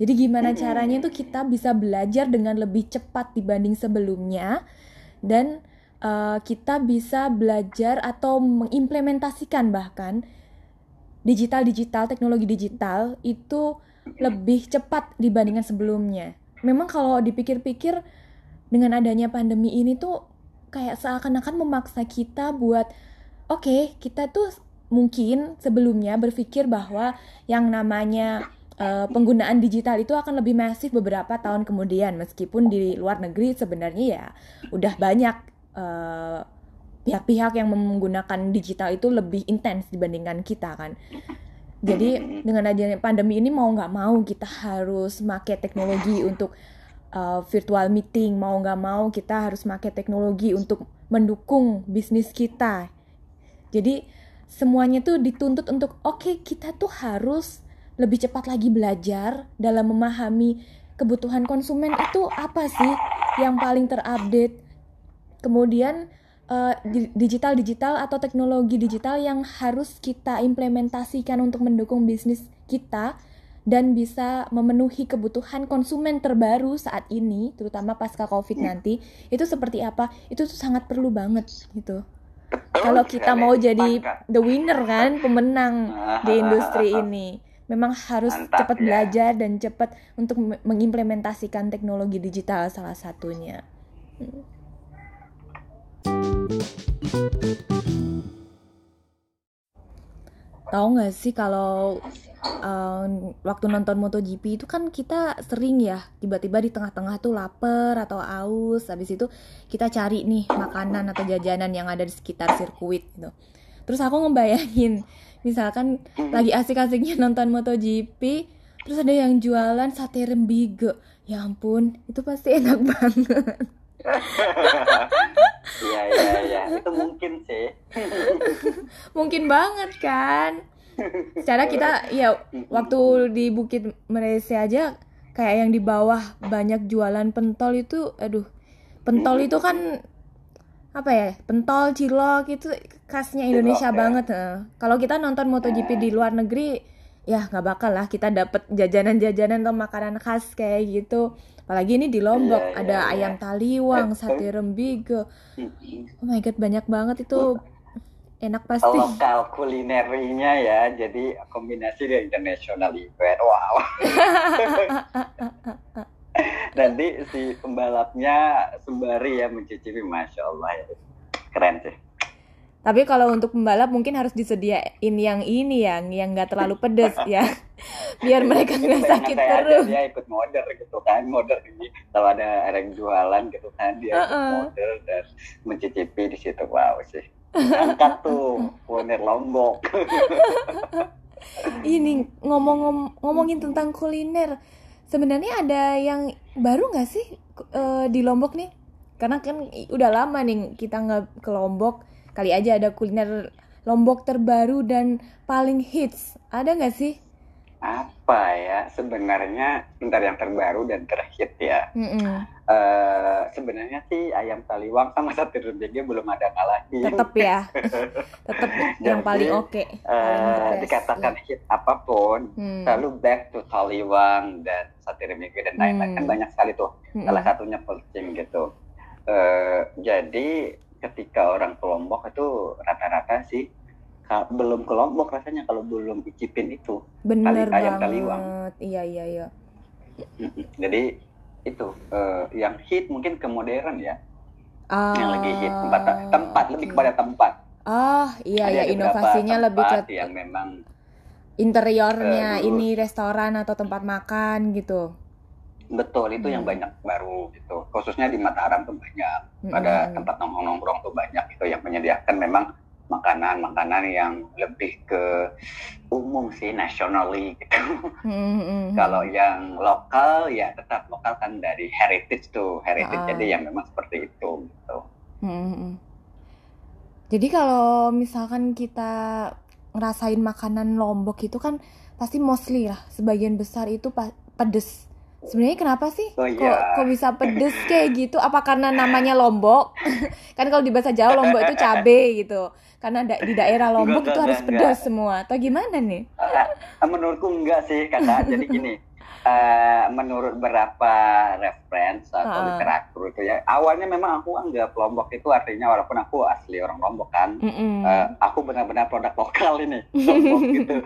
Jadi gimana caranya itu kita bisa belajar dengan lebih cepat dibanding sebelumnya dan uh, kita bisa belajar atau mengimplementasikan bahkan digital-digital, teknologi digital itu lebih cepat dibandingkan sebelumnya. Memang kalau dipikir-pikir dengan adanya pandemi ini tuh kayak seakan-akan memaksa kita buat oke, okay, kita tuh mungkin sebelumnya berpikir bahwa yang namanya uh, penggunaan digital itu akan lebih masif beberapa tahun kemudian meskipun di luar negeri sebenarnya ya udah banyak eh, pihak-pihak yang menggunakan digital itu lebih intens dibandingkan kita kan. Jadi dengan adanya pandemi ini mau nggak mau kita harus pakai teknologi untuk uh, virtual meeting mau nggak mau kita harus pakai teknologi untuk mendukung bisnis kita. Jadi semuanya tuh dituntut untuk oke okay, kita tuh harus lebih cepat lagi belajar dalam memahami kebutuhan konsumen itu apa sih yang paling terupdate kemudian uh, digital-digital atau teknologi digital yang harus kita implementasikan untuk mendukung bisnis kita dan bisa memenuhi kebutuhan konsumen terbaru saat ini, terutama pasca COVID nanti, itu seperti apa? Itu tuh sangat perlu banget gitu. Kalau kita mau jadi the winner kan, pemenang di industri ini, memang harus cepat ya. belajar dan cepat untuk mengimplementasikan teknologi digital salah satunya. Hmm. Tahu nggak sih kalau um, waktu nonton MotoGP itu kan kita sering ya tiba-tiba di tengah-tengah tuh lapar atau aus, habis itu kita cari nih makanan atau jajanan yang ada di sekitar sirkuit gitu. Terus aku ngebayangin misalkan lagi asik-asiknya nonton MotoGP, terus ada yang jualan sate rembige. Ya ampun, itu pasti enak banget. Iya iya iya itu mungkin sih. mungkin banget kan. Secara kita ya waktu di Bukit Malaysia aja kayak yang di bawah banyak jualan pentol itu aduh pentol itu kan apa ya pentol cilok itu khasnya Indonesia cilok, ya. banget ya. kalau kita nonton MotoGP di luar negeri ya nggak bakal lah kita dapet jajanan-jajanan atau makanan khas kayak gitu apalagi ini di Lombok yeah, ada yeah, ayam taliwang eh, sate rembige oh my god banyak banget itu. Enak pasti. Lokal kulinernya ya jadi kombinasi dengan international event wow. Nanti si pembalapnya sembari ya mencicipi masya Allah ya. Keren sih tapi kalau untuk pembalap mungkin harus disediain yang ini yang yang nggak terlalu pedes ya, biar mereka nggak sakit perut. Dia ikut modern gitu kan, modern ini kalau ada orang jualan gitu kan dia uh -uh. ikut modern dan mencicipi di situ wow sih. Angkat tuh kuliner lombok. ini ngomong ngomongin tentang kuliner, sebenarnya ada yang baru nggak sih uh, di Lombok nih? Karena kan udah lama nih kita nggak ke Lombok Kali aja ada kuliner Lombok terbaru dan paling hits. Ada nggak sih? Apa ya? Sebenarnya bentar yang terbaru dan terhit ya. Mm -mm. Uh, sebenarnya sih ayam taliwang sama sate rembege belum ada ngalahin. Tetap ya. Tetap yang paling oke. Okay. Uh, dikatakan ya. hit apa pun, hmm. lalu back to taliwang dan sate rembege dan lain-lain hmm. kan banyak sekali tuh. Hmm. Salah satunya poaching gitu. Uh, jadi ketika orang ke Lombok itu rata-rata sih belum ke Lombok rasanya kalau belum icipin itu Bener kali ayam kaliwang. Iya iya iya. Jadi itu uh, yang hit mungkin ke modern ya. Ah. Yang lagi hit tempat tempat lebih kepada tempat. Ah iya iya inovasinya lebih ke yang memang interiornya uh, ini restoran atau tempat makan gitu. Betul, itu hmm. yang banyak baru gitu. Khususnya di Mataram tuh banyak. Hmm. Ada tempat nongkrong-nongkrong tuh banyak itu yang menyediakan memang makanan-makanan yang lebih ke umum sih, nationally gitu. Hmm, hmm. Kalau yang lokal ya tetap lokal kan dari heritage tuh, heritage. Uh. Jadi yang memang seperti itu gitu. Hmm. hmm. Jadi kalau misalkan kita ngerasain makanan Lombok itu kan pasti mostly lah sebagian besar itu pedes Sebenarnya kenapa sih? Oh, iya. Kok kok bisa pedes kayak gitu? Apa karena namanya Lombok? kan kalau di bahasa Jawa Lombok itu cabe gitu. Karena da di daerah Lombok itu harus pedas semua. Atau gimana nih? Uh, menurutku enggak sih, kata jadi gini. Uh, menurut beberapa reference atau uh. literatur itu ya. Awalnya memang aku anggap Lombok itu artinya walaupun aku asli orang Lombok kan, Mm-mm. eh, aku benar-benar produk lokal ini Lombok gitu.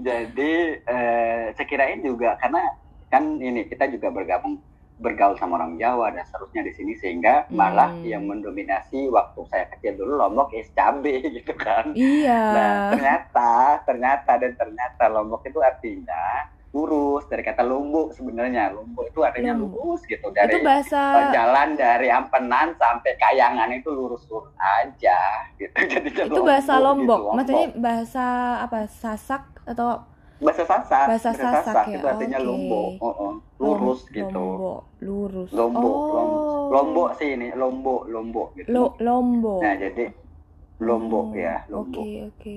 Jadi eh, saya kirain juga karena kan ini kita juga bergabung bergaul sama orang Jawa dan seterusnya di sini sehingga malah Hmm. yang mendominasi waktu saya kecil dulu Lombok es cabe gitu kan. Iya. Nah, ternyata, ternyata dan ternyata Lombok itu artinya lurus dari kata lumbuk sebenarnya. Lumbuk itu artinya Lumbuk. lurus gitu itu dari bahasa eh, jalan dari Ampenan sampai Kayangan itu lurus-lurus aja gitu. Jadi itu bahasa Lombok. gitu, Maksudnya bahasa apa? Sasak atau bahasa Sasak. bahasa Sasak ya? itu artinya Oke. lumbuk. Oh, oh. Lurus Lom- gitu. Lombok, lurus. Lombok, Lom- oh. Lombok sih ini, Lombok, Lombok gitu. Lo- Lombok. Nah, jadi Lombok Hmm, ya, Lombok. Oke, oke.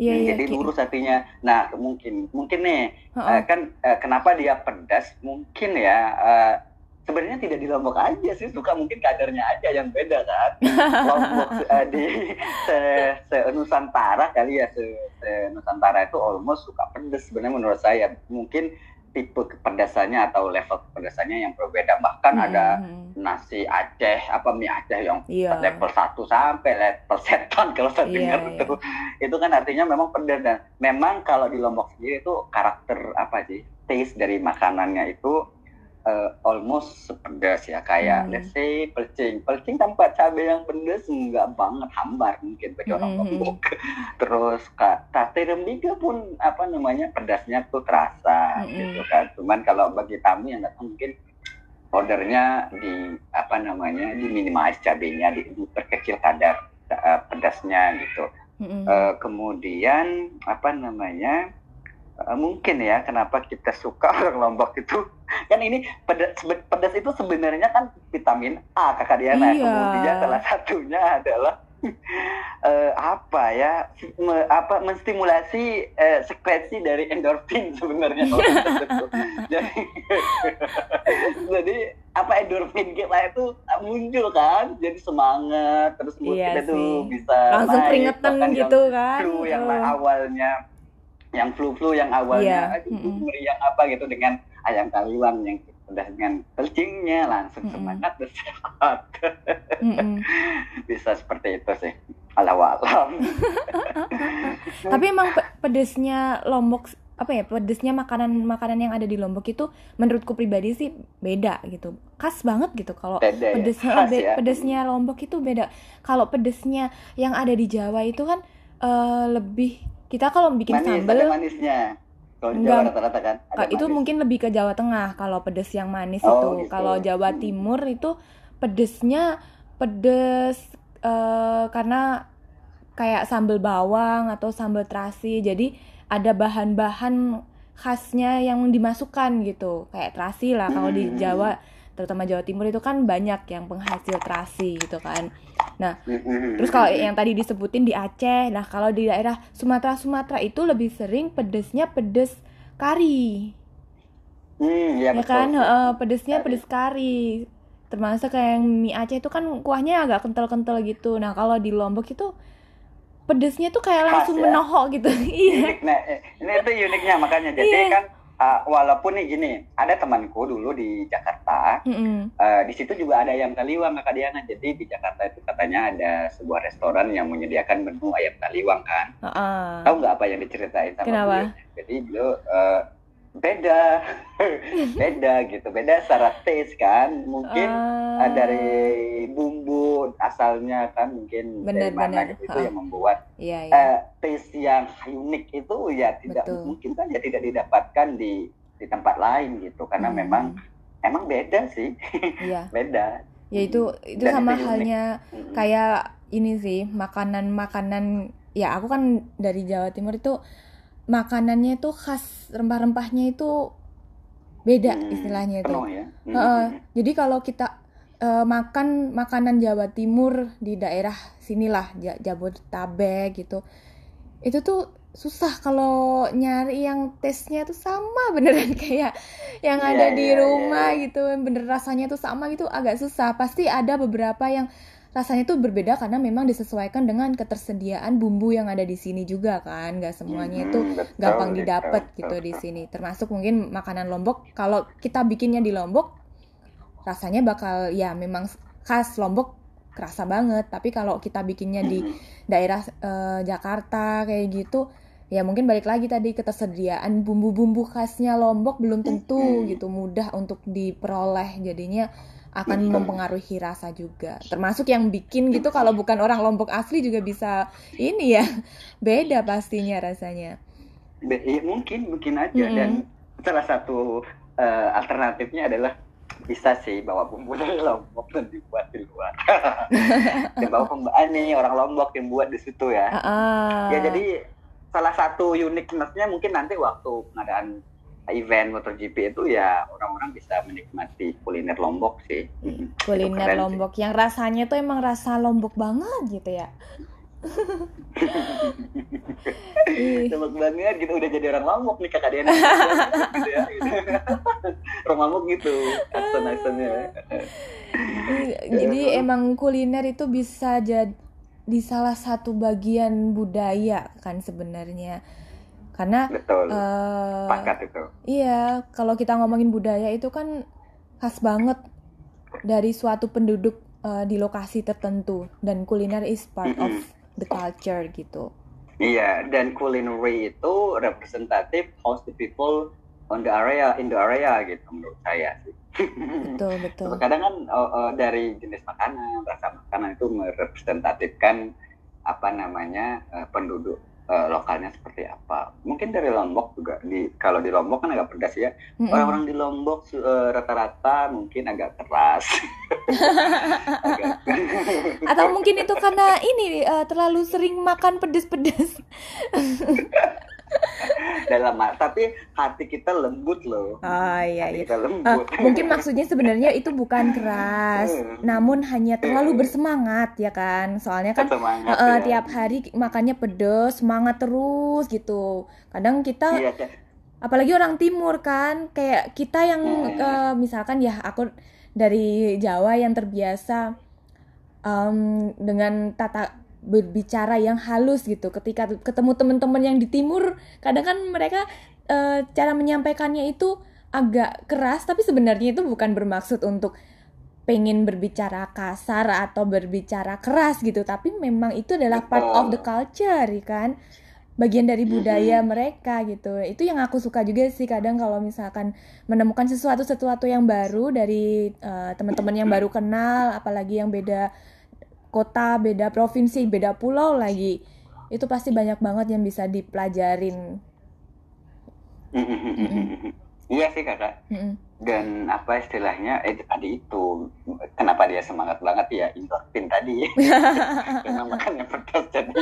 Iya, Hmm, iya. jadi oke. lurus artinya. Nah, mungkin mungkin nih Heeh. eh, kan eh, kenapa dia pedas? Mungkin ya eh, sebenarnya tidak di Lombok aja sih, suka mungkin kadarnya aja yang beda kan. Lombok eh, di se, se Nusantara kali ya se, se Nusantara itu almost suka pedas sebenarnya menurut saya. Mungkin tipe kepedasannya atau level kepedasannya yang berbeda. Bahkan ada Hmm, nasi Aceh apa mie Aceh yang Iya. level 1 sampai level setan kalau saya Iya, dengar iya. itu itu kan artinya memang pedas dan memang kalau di Lombok sendiri itu karakter apa sih taste dari makanannya itu eh, almost sepedas ya kayak Hmm. let's say pelcing pelcing tanpa cabai yang pedas enggak banget hambar mungkin bagi orang Hmm. Lombok terus kak sate rembika pun apa namanya pedasnya tuh terasa Hmm. gitu kan cuman kalau bagi tamu yang datang mungkin ordernya di apa namanya di minimize cabenya di, diperkecil kadar eh, pedasnya gitu hmm. Eh, kemudian apa namanya mungkin ya kenapa kita suka orang Lombok itu kan ini pedas, pedas itu sebenarnya kan vitamin A kakak Diana Iya. kemudian salah satunya adalah eh, apa ya me- apa menstimulasi eh, sekresi dari endorfin sebenarnya tersebut. jadi jadi apa endorfin kita itu muncul kan jadi semangat terus mood Iya kita tuh sih. bisa Langsung naik, keringetan bahkan yang gitu kan. flu yang Oh. awalnya yang flu-flu yang awalnya Iya, aduh meriang apa gitu dengan ayam kaliwang yang udah dengan pelcingnya langsung Mm-mm. semangat dan sehat. Mm-mm. bisa seperti itu sih ala alam Tapi emang pe- pedesnya Lombok apa ya pedesnya makanan makanan yang ada di Lombok itu menurutku pribadi sih beda gitu. Khas banget gitu kalau ya pedesnya khas be- ya. pedesnya Lombok itu beda. Kalau pedesnya yang ada di Jawa itu kan eh, lebih kita kalau bikin manis sambal ada manisnya kalau di. Jawa rata-rata kan ada itu manis. mungkin lebih ke Jawa Tengah kalau pedes yang manis Oh, itu. gitu. Kalau Jawa Hmm. Timur itu pedesnya pedes eh, karena kayak sambal bawang atau sambal terasi. Jadi ada bahan-bahan khasnya yang dimasukkan gitu. Kayak terasi lah kalau di Hmm. Jawa terutama Jawa Timur itu kan banyak yang penghasil terasi gitu kan. Mm-mm. Terus kalau yang tadi disebutin di Aceh, lah kalau di daerah Sumatera Sumatera itu lebih sering pedesnya pedes kari. Hmm, ya, ya betul. kan heeh, pedesnya pedes kari termasuk kayak yang mie Aceh itu kan kuahnya agak kental-kental gitu nah kalau di Lombok itu pedesnya tuh kayak Khas langsung ya? menohok gitu iya nah eh, ini itu uniknya makanya jadi Iya. kan uh, walaupun nih gini ada temanku dulu di Jakarta Mm-mm. uh, di situ juga ada ayam taliwang kakak Diana jadi di Jakarta itu katanya ada sebuah restoran yang menyediakan menu ayam taliwang kan Heeh. tahu nggak apa yang diceritain sama Kenapa? beliau jadi beliau uh, beda. Beda gitu. Beda secara taste kan. Mungkin uh, dari bumbu asalnya kan. Mungkin dari mana Benar-benar. gitu. Itu Ha. yang membuat iya iya. eh, taste yang unik itu ya tidak Betul. mungkin saja tidak didapatkan di di tempat lain gitu. Karena Hmm. memang emang beda sih. Iya. Beda. Ya itu itu Dan sama itu halnya kayak ini sih makanan-makanan. Ya aku kan dari Jawa Timur itu makanannya itu khas rempah-rempahnya itu beda Hmm, istilahnya itu penuh ya Hmm, hmm, Jadi kalau kita eh, makan makanan Jawa Timur di daerah sinilah Ja- Jabodetabek gitu, itu tuh susah kalau nyari yang taste-nya tuh sama beneran kayak yang Iya, ada di iya, rumah iya. gitu, yang bener rasanya tuh sama gitu agak susah. Pasti ada beberapa yang rasanya tuh berbeda karena memang disesuaikan dengan ketersediaan bumbu yang ada di sini juga kan, nggak semuanya itu Hmm, gampang betul, didapat betul, gitu di sini. Termasuk mungkin makanan Lombok. Kalau kita bikinnya di Lombok, rasanya bakal ya memang khas Lombok kerasa banget. Tapi kalau kita bikinnya di daerah uh, Jakarta kayak gitu ya mungkin balik lagi tadi ketersediaan bumbu-bumbu khasnya Lombok belum tentu gitu mudah untuk diperoleh jadinya akan mempengaruhi rasa juga termasuk yang bikin gitu kalau bukan orang Lombok asli juga bisa ini ya beda pastinya rasanya Be ya, mungkin mungkin aja mm -hmm. dan salah satu uh, alternatifnya adalah bisa sih bawa bumbu dari Lombok dan dibuat di luar. dan bawa pembaan nih orang Lombok yang buat di situ ya. Uh. Ya jadi salah satu uniquenessnya mungkin nanti waktu pengadaan event MotoGP itu ya orang-orang bisa menikmati kuliner Lombok sih. Kuliner Lombok sih. yang rasanya tuh emang rasa Lombok banget gitu ya. Lombok banget gitu udah jadi orang Lombok nih kakak Diana gitu ya gitu. orang Lombok gitu aksen-aksennya jadi emang kuliner itu bisa jadi di salah satu bagian budaya kan sebenarnya karena betul uh, itu iya kalau kita ngomongin budaya itu kan khas banget dari suatu penduduk uh, di lokasi tertentu dan kuliner is part mm -hmm. of the culture gitu. Iya, dan culinary itu representatif host the people on the area in the area gitu menurut saya sih. Betul betul. Kadang kan uh, uh, dari jenis makanan, rasa makanan itu merepresentatifkan apa namanya uh, penduduk uh, lokalnya seperti apa. Mungkin dari Lombok juga di kalau di Lombok kan agak pedas ya. Mm-hmm. Orang-orang di Lombok uh, rata-rata mungkin agak keras. Atau mungkin itu karena ini uh, terlalu sering makan pedas-pedas. dalam tapi hati kita lembut loh. Oh iya hati iya. Kita lembut. Uh, mungkin maksudnya sebenarnya itu bukan keras, hmm. namun hanya terlalu hmm. bersemangat ya kan. Soalnya kan semangat, uh, ya. tiap hari makannya pedes, semangat terus gitu. Kadang kita iya, apalagi orang timur kan, kayak kita yang hmm. uh, misalkan ya aku dari Jawa yang terbiasa um, dengan tata berbicara yang halus gitu. Ketika ketemu teman-teman yang di timur kadang kan mereka e, cara menyampaikannya itu agak keras tapi sebenarnya itu bukan bermaksud untuk pengen berbicara kasar atau berbicara keras gitu. Tapi memang itu adalah part of the culture kan? Bagian dari budaya mereka gitu. Itu yang aku suka juga sih kadang kalau misalkan menemukan sesuatu sesuatu yang baru dari uh, teman-teman yang baru kenal apalagi yang beda kota, beda provinsi, beda pulau lagi. Itu pasti banyak banget yang bisa dipelajarin. Iya sih kakak. Mm -mm. Dan apa istilahnya? Eh tadi itu kenapa dia semangat banget ya endorfin tadi? Karena makannya pedas jadi.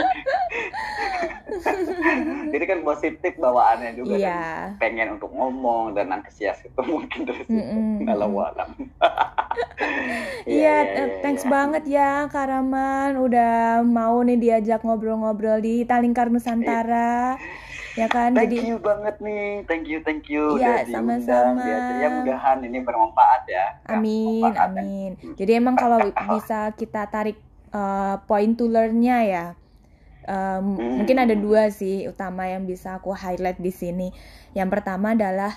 jadi kan positif bawaannya juga yeah. kan pengen untuk ngomong dan antusias itu mungkin dari situ. Mm -mm. alam. Iya, yeah, yeah, yeah, thanks yeah. banget ya Karaman udah mau nih diajak ngobrol-ngobrol di Talingkar Nusantara. ya kan? Thank jadi you banget nih. Thank you thank you. Ya sama-sama. ya mudahan ini bermanfaat ya. Amin ya, amin. Jadi emang kalau bisa kita tarik uh, point to learn-nya ya um, hmm. mungkin ada dua sih utama yang bisa aku highlight di sini. Yang pertama adalah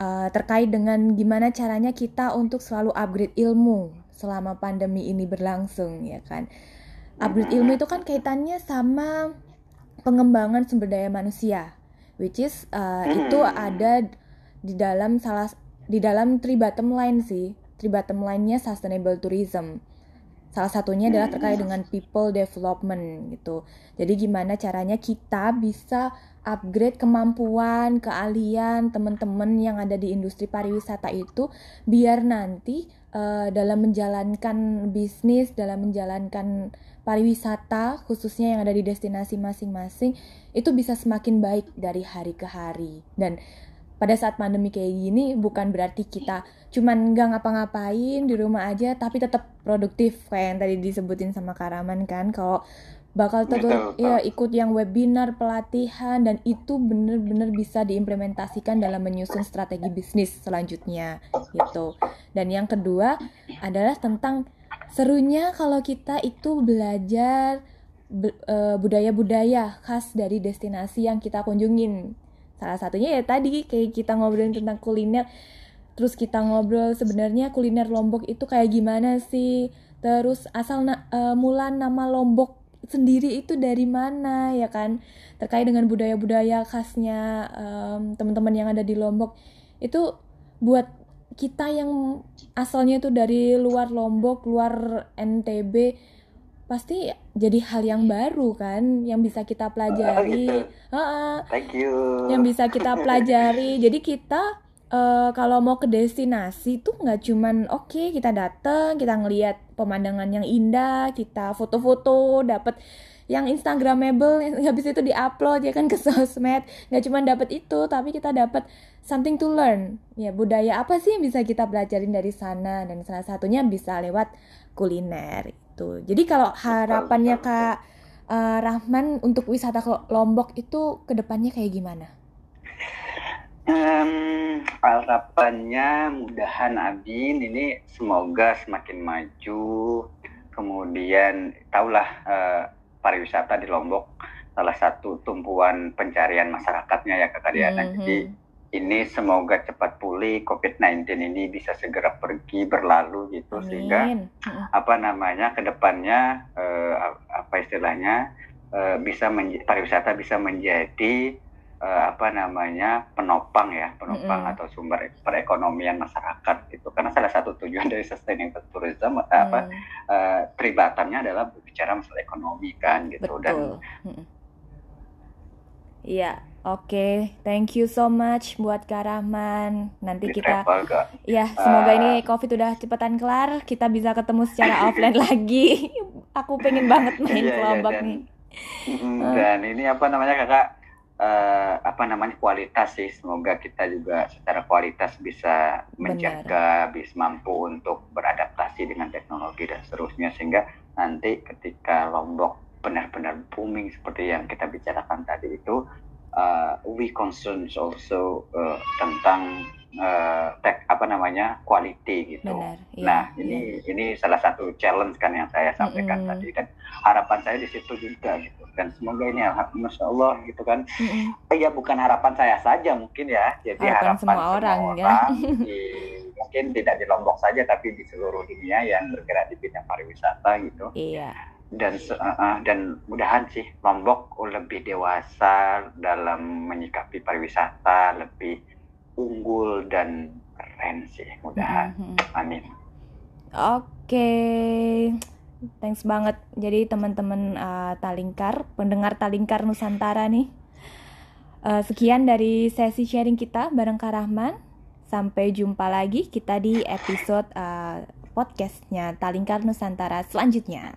uh, terkait dengan gimana caranya kita untuk selalu upgrade ilmu selama pandemi ini berlangsung ya kan? Upgrade ilmu itu kan kaitannya sama pengembangan sumber daya manusia which is uh, hmm. itu ada di dalam salah di dalam three bottom line sih. Three bottom line-nya sustainable tourism. Salah satunya adalah terkait dengan people development gitu. Jadi gimana caranya kita bisa upgrade kemampuan keahlian teman-teman yang ada di industri pariwisata itu biar nanti uh, dalam menjalankan bisnis dalam menjalankan pariwisata khususnya yang ada di destinasi masing-masing itu bisa semakin baik dari hari ke hari. Dan pada saat pandemi kayak gini bukan berarti kita cuman nggak ngapa-ngapain di rumah aja tapi tetap produktif kayak yang tadi disebutin sama Karaman kan kalau bakal tetap ya ikut yang webinar pelatihan dan itu bener-bener bisa diimplementasikan dalam menyusun strategi bisnis selanjutnya gitu. Dan yang kedua adalah tentang serunya kalau kita itu belajar e, budaya-budaya khas dari destinasi yang kita kunjungin. Salah satunya ya tadi kayak kita ngobrolin tentang kuliner. terus kita ngobrol sebenarnya kuliner Lombok itu kayak gimana sih terus asal na uh, mula nama Lombok sendiri itu dari mana ya kan terkait dengan budaya-budaya khasnya um, teman-teman yang ada di Lombok itu buat kita yang asalnya itu dari luar Lombok luar NTB pasti jadi hal yang baru kan yang bisa kita pelajari oh, gitu. uh -uh, thank you. Yang bisa kita pelajari. Jadi kita uh, kalau mau ke destinasi tuh nggak cuman oke okay, kita dateng kita ngelihat pemandangan yang indah kita foto-foto dapat yang instagramable yang habis itu diupload ya kan ke sosmed. Nggak cuma dapat itu tapi kita dapat something to learn. Ya budaya apa sih yang bisa kita pelajarin dari sana? Dan salah satunya bisa lewat kuliner itu. Jadi kalau harapannya kak uh, Rahman untuk wisata ke Lombok itu ke depannya kayak gimana? Um, harapannya mudahan Abin ini semoga semakin maju. Kemudian tahulah uh, pariwisata di Lombok salah satu tumpuan pencarian masyarakatnya ya Kak Diana. Mm -hmm. Jadi ini semoga cepat pulih COVID-19 ini bisa segera pergi berlalu gitu Amin. sehingga apa namanya ke depannya uh, apa istilahnya uh, bisa pariwisata bisa menjadi uh, apa namanya penopang ya penopang mm -hmm. atau sumber perekonomian masyarakat gitu karena salah satu tujuan dari sustainable tourism mm. apa uh, peribatannya adalah berbicara masalah ekonomi kan gitu Betul. dan Iya, oke. Okay. Thank you so much buat Kak Rahman. Nanti kita Ya, semoga uh, ini Covid udah cepetan kelar, kita bisa ketemu secara offline lagi. Aku pengen banget main iya, kelompok iya, nih. Dan uh. ini apa namanya Kakak? Uh, apa namanya kualitas sih semoga kita juga secara kualitas bisa menjaga Benar. bisa mampu untuk beradaptasi dengan teknologi dan seterusnya sehingga nanti ketika Lombok benar-benar booming seperti yang kita bicarakan tadi itu uh, we concerns also uh, tentang uh, tek apa namanya quality gitu. Benar, iya, nah ini iya. ini salah satu challenge kan yang saya sampaikan mm -hmm. tadi dan harapan saya di situ juga gitu dan semoga ini ya masya Allah gitu kan. Mm -hmm. Ya bukan harapan saya saja mungkin ya jadi harapan, harapan semua, semua orang, orang ya. di, mungkin tidak di Lombok saja tapi di seluruh dunia yang bergerak di bidang pariwisata gitu. Iya dan uh, dan mudahan sih Lombok lebih dewasa dalam menyikapi pariwisata lebih unggul dan keren sih mudahan mm-hmm. amin oke okay. thanks banget jadi teman-teman uh, Talingkar pendengar Talingkar Nusantara nih uh, sekian dari sesi sharing kita bareng Kak Rahman sampai jumpa lagi kita di episode uh, podcastnya Talingkar Nusantara selanjutnya.